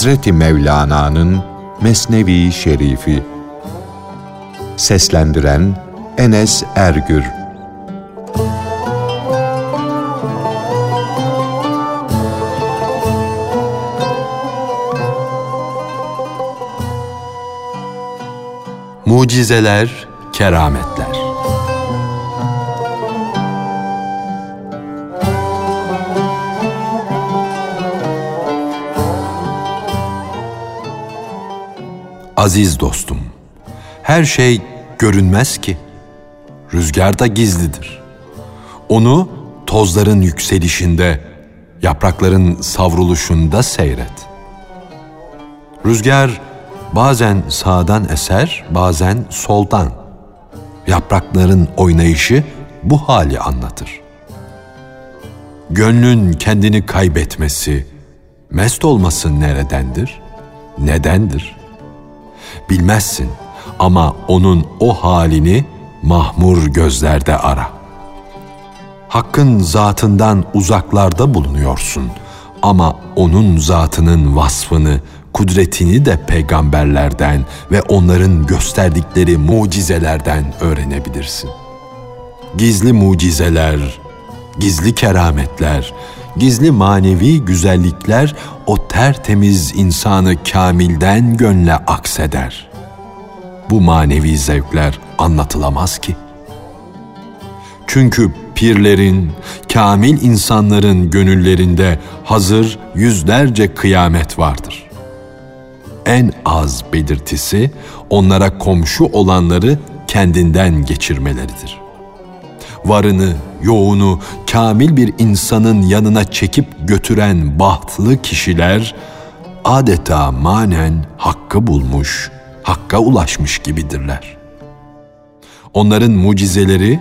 Hazreti Mevlana'nın Mesnevi Şerifi. Seslendiren Enes Ergür. Mucizeler, Kerametler Aziz dostum, her şey görünmez ki. Rüzgar da gizlidir. Onu tozların yükselişinde, yaprakların savruluşunda seyret. Rüzgar bazen sağdan eser, bazen soldan. Yaprakların oynayışı bu hali anlatır. Gönlün kendini kaybetmesi, mest olması neredendir? Nedendir? Bilmezsin ama onun o halini mahmur gözlerde ara. Hakkın zatından uzaklarda bulunuyorsun ama onun zatının vasfını, kudretini de peygamberlerden ve onların gösterdikleri mucizelerden öğrenebilirsin. Gizli mucizeler, gizli kerametler, gizli manevi güzellikler o tertemiz insanı kamilden gönle akseder. Bu manevi zevkler anlatılamaz ki. Çünkü pirlerin, kamil insanların gönüllerinde hazır yüzlerce kıyamet vardır. En az belirtisi onlara komşu olanları kendinden geçirmeleridir varını, yoğunu kamil bir insanın yanına çekip götüren bahtlı kişiler adeta manen hakkı bulmuş, hakka ulaşmış gibidirler. Onların mucizeleri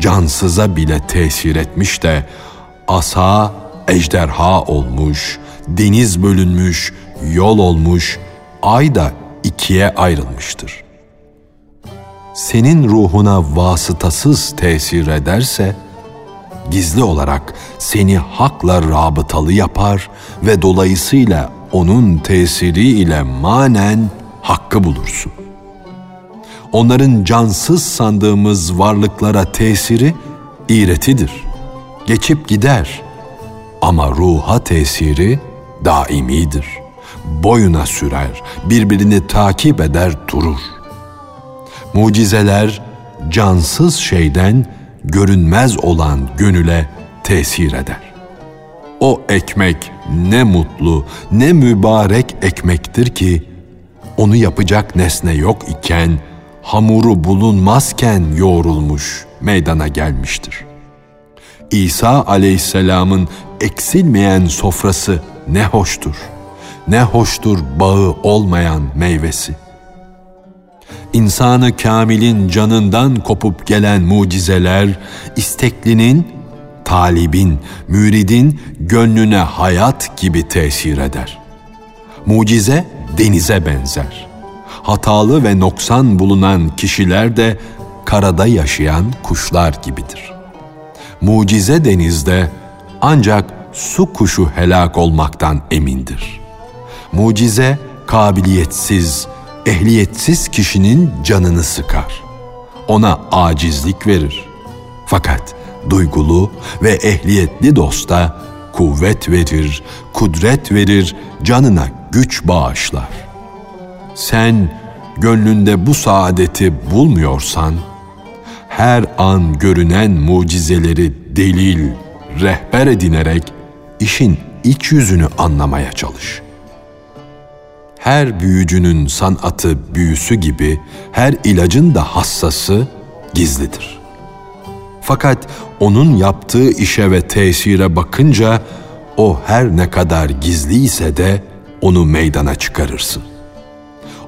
cansıza bile tesir etmiş de asa ejderha olmuş, deniz bölünmüş, yol olmuş, ay da ikiye ayrılmıştır senin ruhuna vasıtasız tesir ederse, gizli olarak seni hakla rabıtalı yapar ve dolayısıyla onun tesiri ile manen hakkı bulursun. Onların cansız sandığımız varlıklara tesiri iğretidir. Geçip gider. Ama ruha tesiri daimidir. Boyuna sürer, birbirini takip eder durur. Mucizeler cansız şeyden görünmez olan gönüle tesir eder. O ekmek ne mutlu, ne mübarek ekmektir ki onu yapacak nesne yok iken hamuru bulunmazken yoğrulmuş, meydana gelmiştir. İsa aleyhisselamın eksilmeyen sofrası ne hoştur. Ne hoştur bağı olmayan meyvesi insanı kamilin canından kopup gelen mucizeler, isteklinin, talibin, müridin gönlüne hayat gibi tesir eder. Mucize denize benzer. Hatalı ve noksan bulunan kişiler de karada yaşayan kuşlar gibidir. Mucize denizde ancak su kuşu helak olmaktan emindir. Mucize kabiliyetsiz, ehliyetsiz kişinin canını sıkar. Ona acizlik verir. Fakat duygulu ve ehliyetli dosta kuvvet verir, kudret verir, canına güç bağışlar. Sen gönlünde bu saadeti bulmuyorsan, her an görünen mucizeleri delil, rehber edinerek işin iç yüzünü anlamaya çalış her büyücünün sanatı büyüsü gibi her ilacın da hassası gizlidir. Fakat onun yaptığı işe ve tesire bakınca o her ne kadar gizli ise de onu meydana çıkarırsın.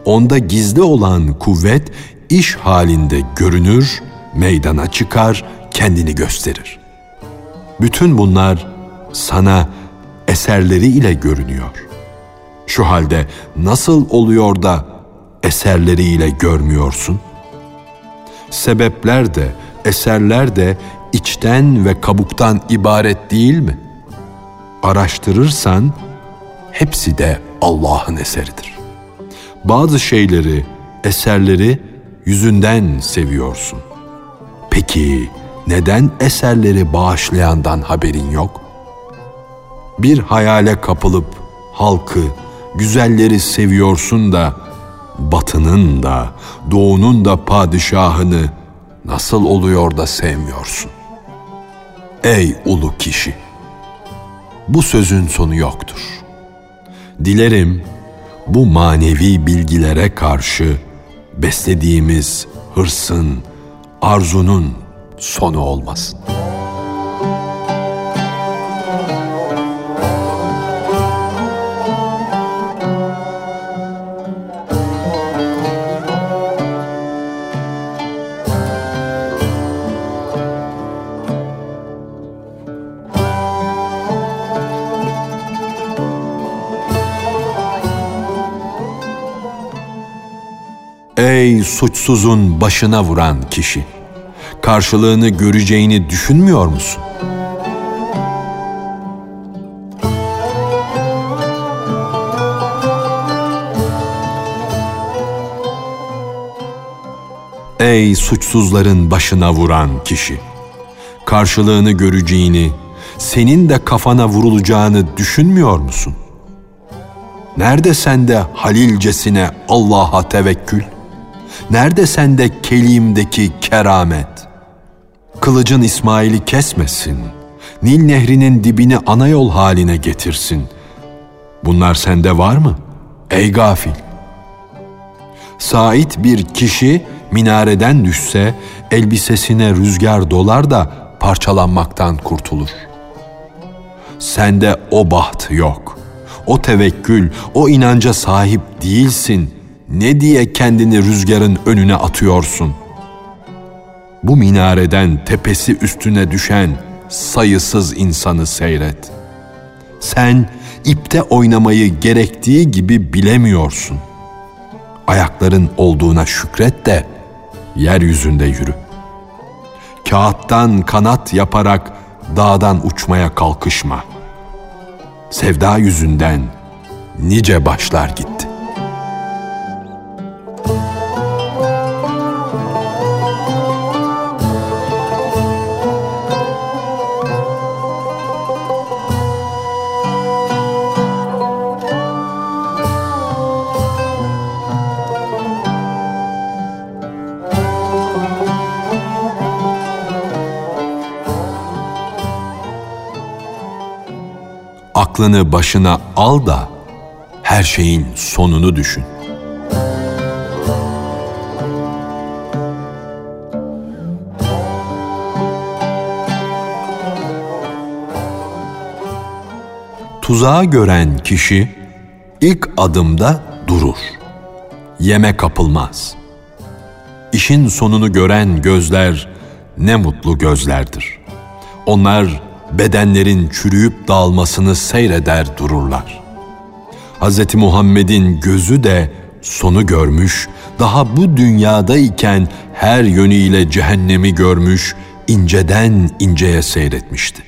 Onda gizli olan kuvvet iş halinde görünür, meydana çıkar, kendini gösterir. Bütün bunlar sana eserleri ile görünüyor. Şu halde nasıl oluyor da eserleriyle görmüyorsun? Sebepler de, eserler de içten ve kabuktan ibaret değil mi? Araştırırsan hepsi de Allah'ın eseridir. Bazı şeyleri, eserleri yüzünden seviyorsun. Peki neden eserleri bağışlayandan haberin yok? Bir hayale kapılıp halkı, güzelleri seviyorsun da batının da doğunun da padişahını nasıl oluyor da sevmiyorsun? Ey ulu kişi! Bu sözün sonu yoktur. Dilerim bu manevi bilgilere karşı beslediğimiz hırsın, arzunun sonu olmasın. Ey suçsuzun başına vuran kişi! Karşılığını göreceğini düşünmüyor musun? Ey suçsuzların başına vuran kişi! Karşılığını göreceğini, senin de kafana vurulacağını düşünmüyor musun? Nerede sende halilcesine Allah'a tevekkül? Nerede sende kelimdeki keramet? Kılıcın İsmail'i kesmesin. Nil nehrinin dibini ana yol haline getirsin. Bunlar sende var mı? Ey gafil! Sait bir kişi minareden düşse elbisesine rüzgar dolar da parçalanmaktan kurtulur. Sende o baht yok. O tevekkül, o inanca sahip değilsin.'' Ne diye kendini rüzgarın önüne atıyorsun? Bu minareden tepesi üstüne düşen sayısız insanı seyret. Sen ipte oynamayı gerektiği gibi bilemiyorsun. Ayakların olduğuna şükret de yeryüzünde yürü. Kağıttan kanat yaparak dağdan uçmaya kalkışma. Sevda yüzünden nice başlar gitti. Aklını başına al da her şeyin sonunu düşün. Tuzağı gören kişi ilk adımda durur. Yeme kapılmaz. İşin sonunu gören gözler ne mutlu gözlerdir. Onlar bedenlerin çürüyüp dağılmasını seyreder dururlar. Hz. Muhammed'in gözü de sonu görmüş, daha bu dünyadayken her yönüyle cehennemi görmüş, inceden inceye seyretmişti.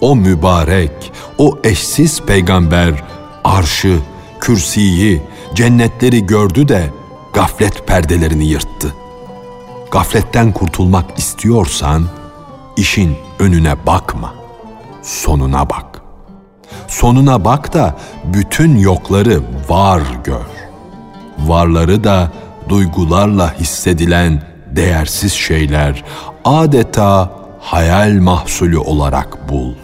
O mübarek, o eşsiz peygamber arşı, kürsiyi, cennetleri gördü de gaflet perdelerini yırttı. Gafletten kurtulmak istiyorsan, işin önüne bakma, sonuna bak. Sonuna bak da bütün yokları var gör. Varları da duygularla hissedilen değersiz şeyler adeta hayal mahsulü olarak bul.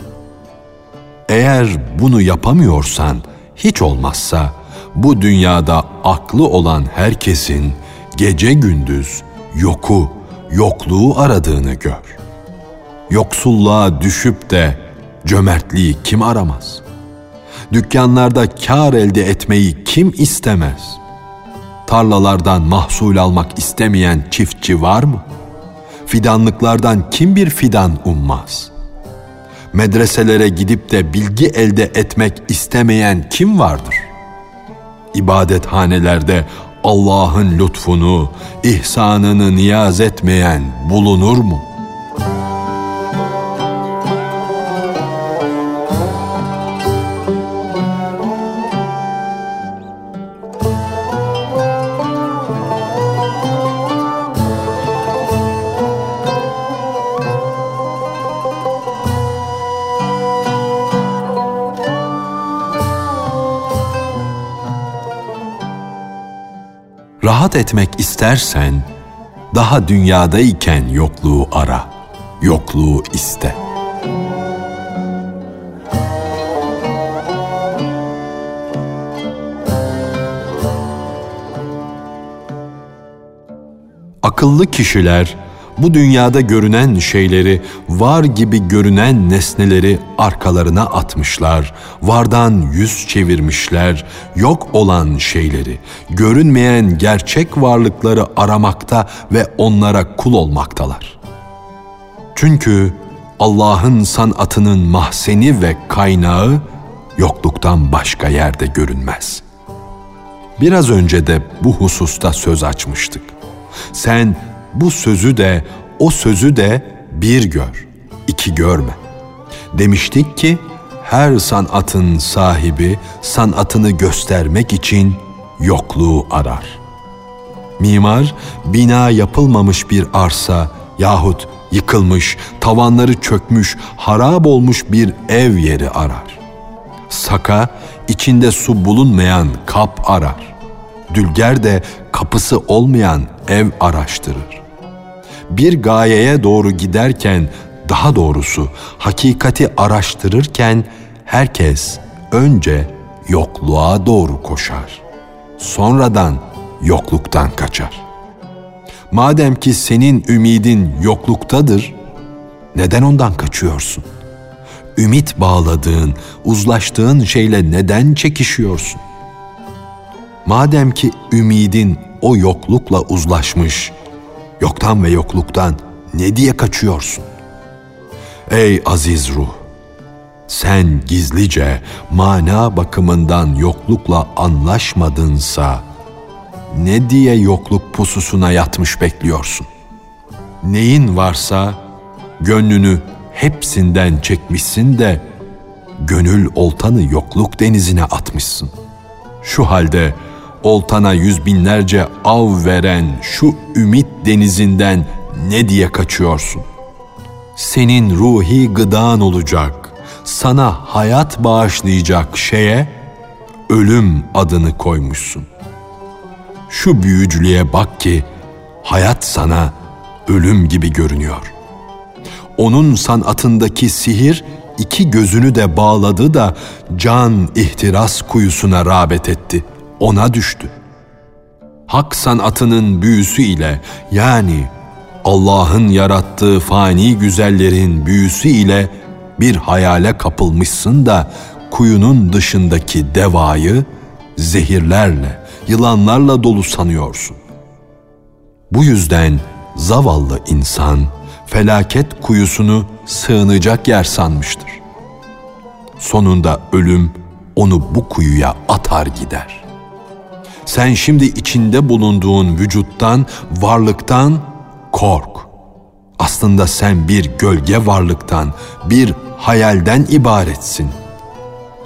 Eğer bunu yapamıyorsan hiç olmazsa bu dünyada aklı olan herkesin gece gündüz yoku, yokluğu aradığını gör. Yoksulluğa düşüp de cömertliği kim aramaz? Dükkanlarda kar elde etmeyi kim istemez? Tarlalardan mahsul almak istemeyen çiftçi var mı? Fidanlıklardan kim bir fidan ummaz? Medreselere gidip de bilgi elde etmek istemeyen kim vardır? İbadethanelerde Allah'ın lütfunu, ihsanını niyaz etmeyen bulunur mu?'' Rahat etmek istersen daha dünyadayken yokluğu ara, yokluğu iste. Akıllı kişiler bu dünyada görünen şeyleri, var gibi görünen nesneleri arkalarına atmışlar, vardan yüz çevirmişler, yok olan şeyleri, görünmeyen gerçek varlıkları aramakta ve onlara kul olmaktalar. Çünkü Allah'ın sanatının mahzeni ve kaynağı yokluktan başka yerde görünmez. Biraz önce de bu hususta söz açmıştık. Sen bu sözü de o sözü de bir gör, iki görme. Demiştik ki her sanatın sahibi sanatını göstermek için yokluğu arar. Mimar bina yapılmamış bir arsa yahut yıkılmış, tavanları çökmüş, harap olmuş bir ev yeri arar. Saka içinde su bulunmayan kap arar. Dülger de kapısı olmayan ev araştırır bir gayeye doğru giderken, daha doğrusu hakikati araştırırken herkes önce yokluğa doğru koşar. Sonradan yokluktan kaçar. Madem ki senin ümidin yokluktadır, neden ondan kaçıyorsun? Ümit bağladığın, uzlaştığın şeyle neden çekişiyorsun? Madem ki ümidin o yoklukla uzlaşmış, yoktan ve yokluktan ne diye kaçıyorsun? Ey aziz ruh! Sen gizlice mana bakımından yoklukla anlaşmadınsa ne diye yokluk pususuna yatmış bekliyorsun? Neyin varsa gönlünü hepsinden çekmişsin de gönül oltanı yokluk denizine atmışsın. Şu halde oltana yüz binlerce av veren şu ümit denizinden ne diye kaçıyorsun? Senin ruhi gıdan olacak, sana hayat bağışlayacak şeye ölüm adını koymuşsun. Şu büyücülüğe bak ki hayat sana ölüm gibi görünüyor. Onun sanatındaki sihir iki gözünü de bağladı da can ihtiras kuyusuna rağbet etti.'' Ona düştü. Hak sanatının büyüsü ile yani Allah'ın yarattığı fani güzellerin büyüsü ile bir hayale kapılmışsın da kuyunun dışındaki devayı zehirlerle, yılanlarla dolu sanıyorsun. Bu yüzden zavallı insan felaket kuyusunu sığınacak yer sanmıştır. Sonunda ölüm onu bu kuyuya atar gider.'' Sen şimdi içinde bulunduğun vücuttan, varlıktan kork. Aslında sen bir gölge varlıktan, bir hayalden ibaretsin.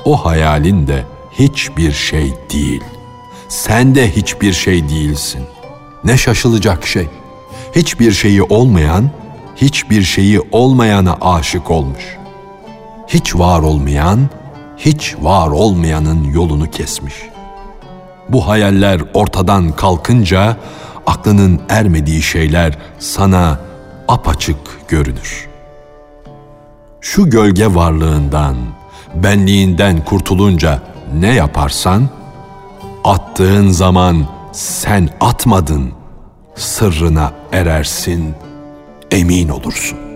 O hayalin de hiçbir şey değil. Sen de hiçbir şey değilsin. Ne şaşılacak şey. Hiçbir şeyi olmayan, hiçbir şeyi olmayana aşık olmuş. Hiç var olmayan, hiç var olmayanın yolunu kesmiş.'' Bu hayaller ortadan kalkınca aklının ermediği şeyler sana apaçık görünür. Şu gölge varlığından, benliğinden kurtulunca ne yaparsan, attığın zaman sen atmadın, sırrına erersin, emin olursun.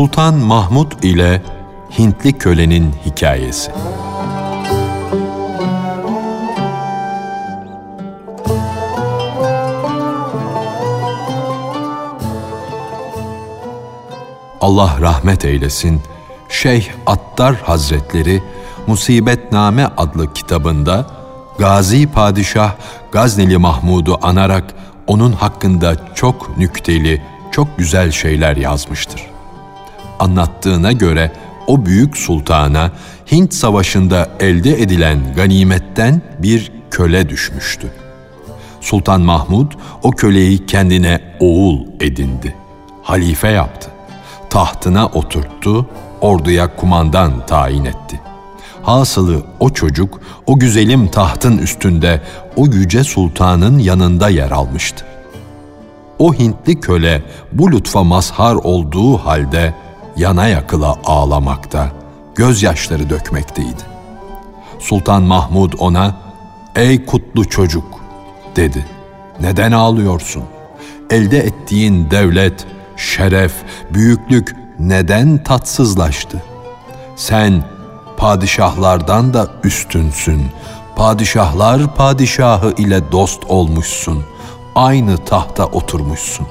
Sultan Mahmud ile Hintli kölenin hikayesi. Allah rahmet eylesin. Şeyh Attar Hazretleri Musibetname adlı kitabında Gazi Padişah Gazneli Mahmud'u anarak onun hakkında çok nükteli, çok güzel şeyler yazmıştır. Anlattığına göre o büyük sultana Hint Savaşı'nda elde edilen ganimetten bir köle düşmüştü. Sultan Mahmud o köleyi kendine oğul edindi. Halife yaptı. Tahtına oturttu, orduya kumandan tayin etti. Hasılı o çocuk o güzelim tahtın üstünde o yüce sultanın yanında yer almıştı. O Hintli köle bu lütfa mazhar olduğu halde yana yakıla ağlamakta, gözyaşları dökmekteydi. Sultan Mahmud ona, ''Ey kutlu çocuk'' dedi. ''Neden ağlıyorsun? Elde ettiğin devlet, şeref, büyüklük neden tatsızlaştı? Sen padişahlardan da üstünsün. Padişahlar padişahı ile dost olmuşsun. Aynı tahta oturmuşsun.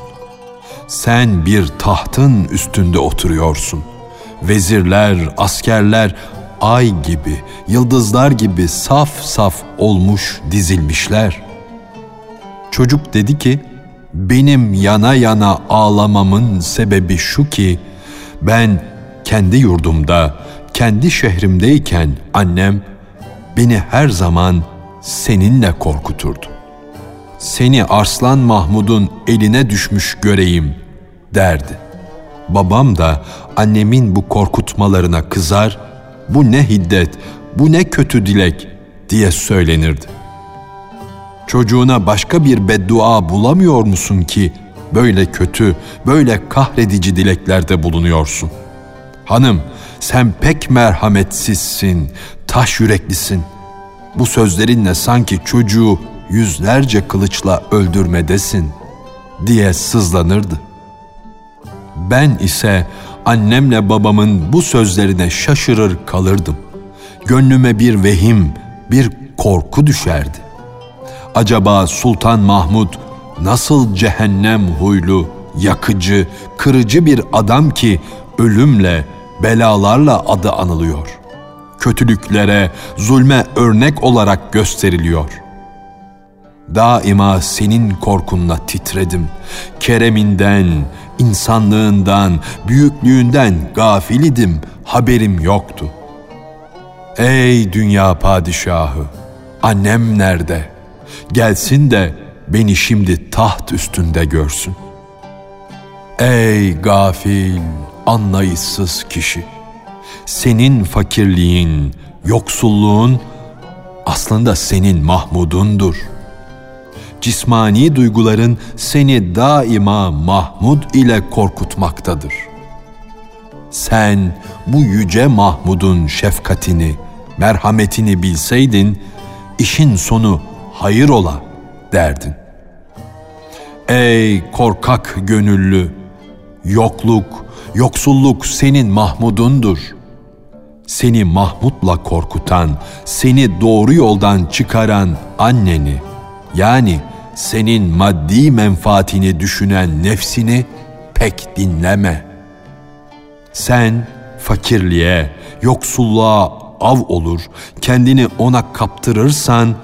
Sen bir tahtın üstünde oturuyorsun. Vezirler, askerler ay gibi, yıldızlar gibi saf saf olmuş dizilmişler. Çocuk dedi ki, benim yana yana ağlamamın sebebi şu ki, ben kendi yurdumda, kendi şehrimdeyken annem beni her zaman seninle korkuturdu. Seni Arslan Mahmud'un eline düşmüş göreyim derdi. Babam da annemin bu korkutmalarına kızar, bu ne hiddet, bu ne kötü dilek diye söylenirdi. Çocuğuna başka bir beddua bulamıyor musun ki böyle kötü, böyle kahredici dileklerde bulunuyorsun? Hanım, sen pek merhametsizsin, taş yüreklisin. Bu sözlerinle sanki çocuğu yüzlerce kılıçla öldürmedesin diye sızlanırdı. Ben ise annemle babamın bu sözlerine şaşırır kalırdım. Gönlüme bir vehim, bir korku düşerdi. Acaba Sultan Mahmud nasıl cehennem huylu, yakıcı, kırıcı bir adam ki ölümle, belalarla adı anılıyor. Kötülüklere, zulme örnek olarak gösteriliyor. Daima senin korkunla titredim. Kereminden, insanlığından, büyüklüğünden gafil idim, haberim yoktu. Ey dünya padişahı, annem nerede? Gelsin de beni şimdi taht üstünde görsün. Ey gafil, anlayışsız kişi. Senin fakirliğin, yoksulluğun aslında senin Mahmud'undur. Cismani duyguların seni daima Mahmud ile korkutmaktadır. Sen bu yüce Mahmud'un şefkatini, merhametini bilseydin, işin sonu hayır ola derdin. Ey korkak gönüllü, yokluk, Yoksulluk senin Mahmud'undur. Seni Mahmud'la korkutan, seni doğru yoldan çıkaran anneni, yani senin maddi menfaatini düşünen nefsini pek dinleme. Sen fakirliğe, yoksulluğa av olur, kendini ona kaptırırsan,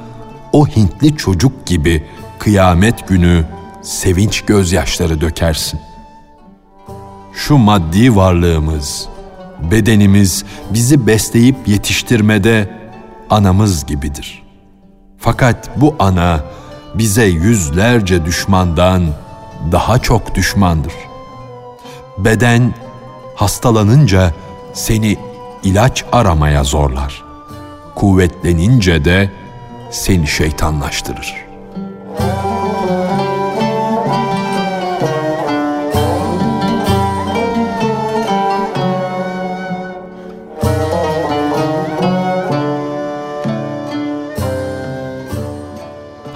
o Hintli çocuk gibi kıyamet günü sevinç gözyaşları dökersin.'' şu maddi varlığımız, bedenimiz bizi besleyip yetiştirmede anamız gibidir. Fakat bu ana bize yüzlerce düşmandan daha çok düşmandır. Beden hastalanınca seni ilaç aramaya zorlar. Kuvvetlenince de seni şeytanlaştırır.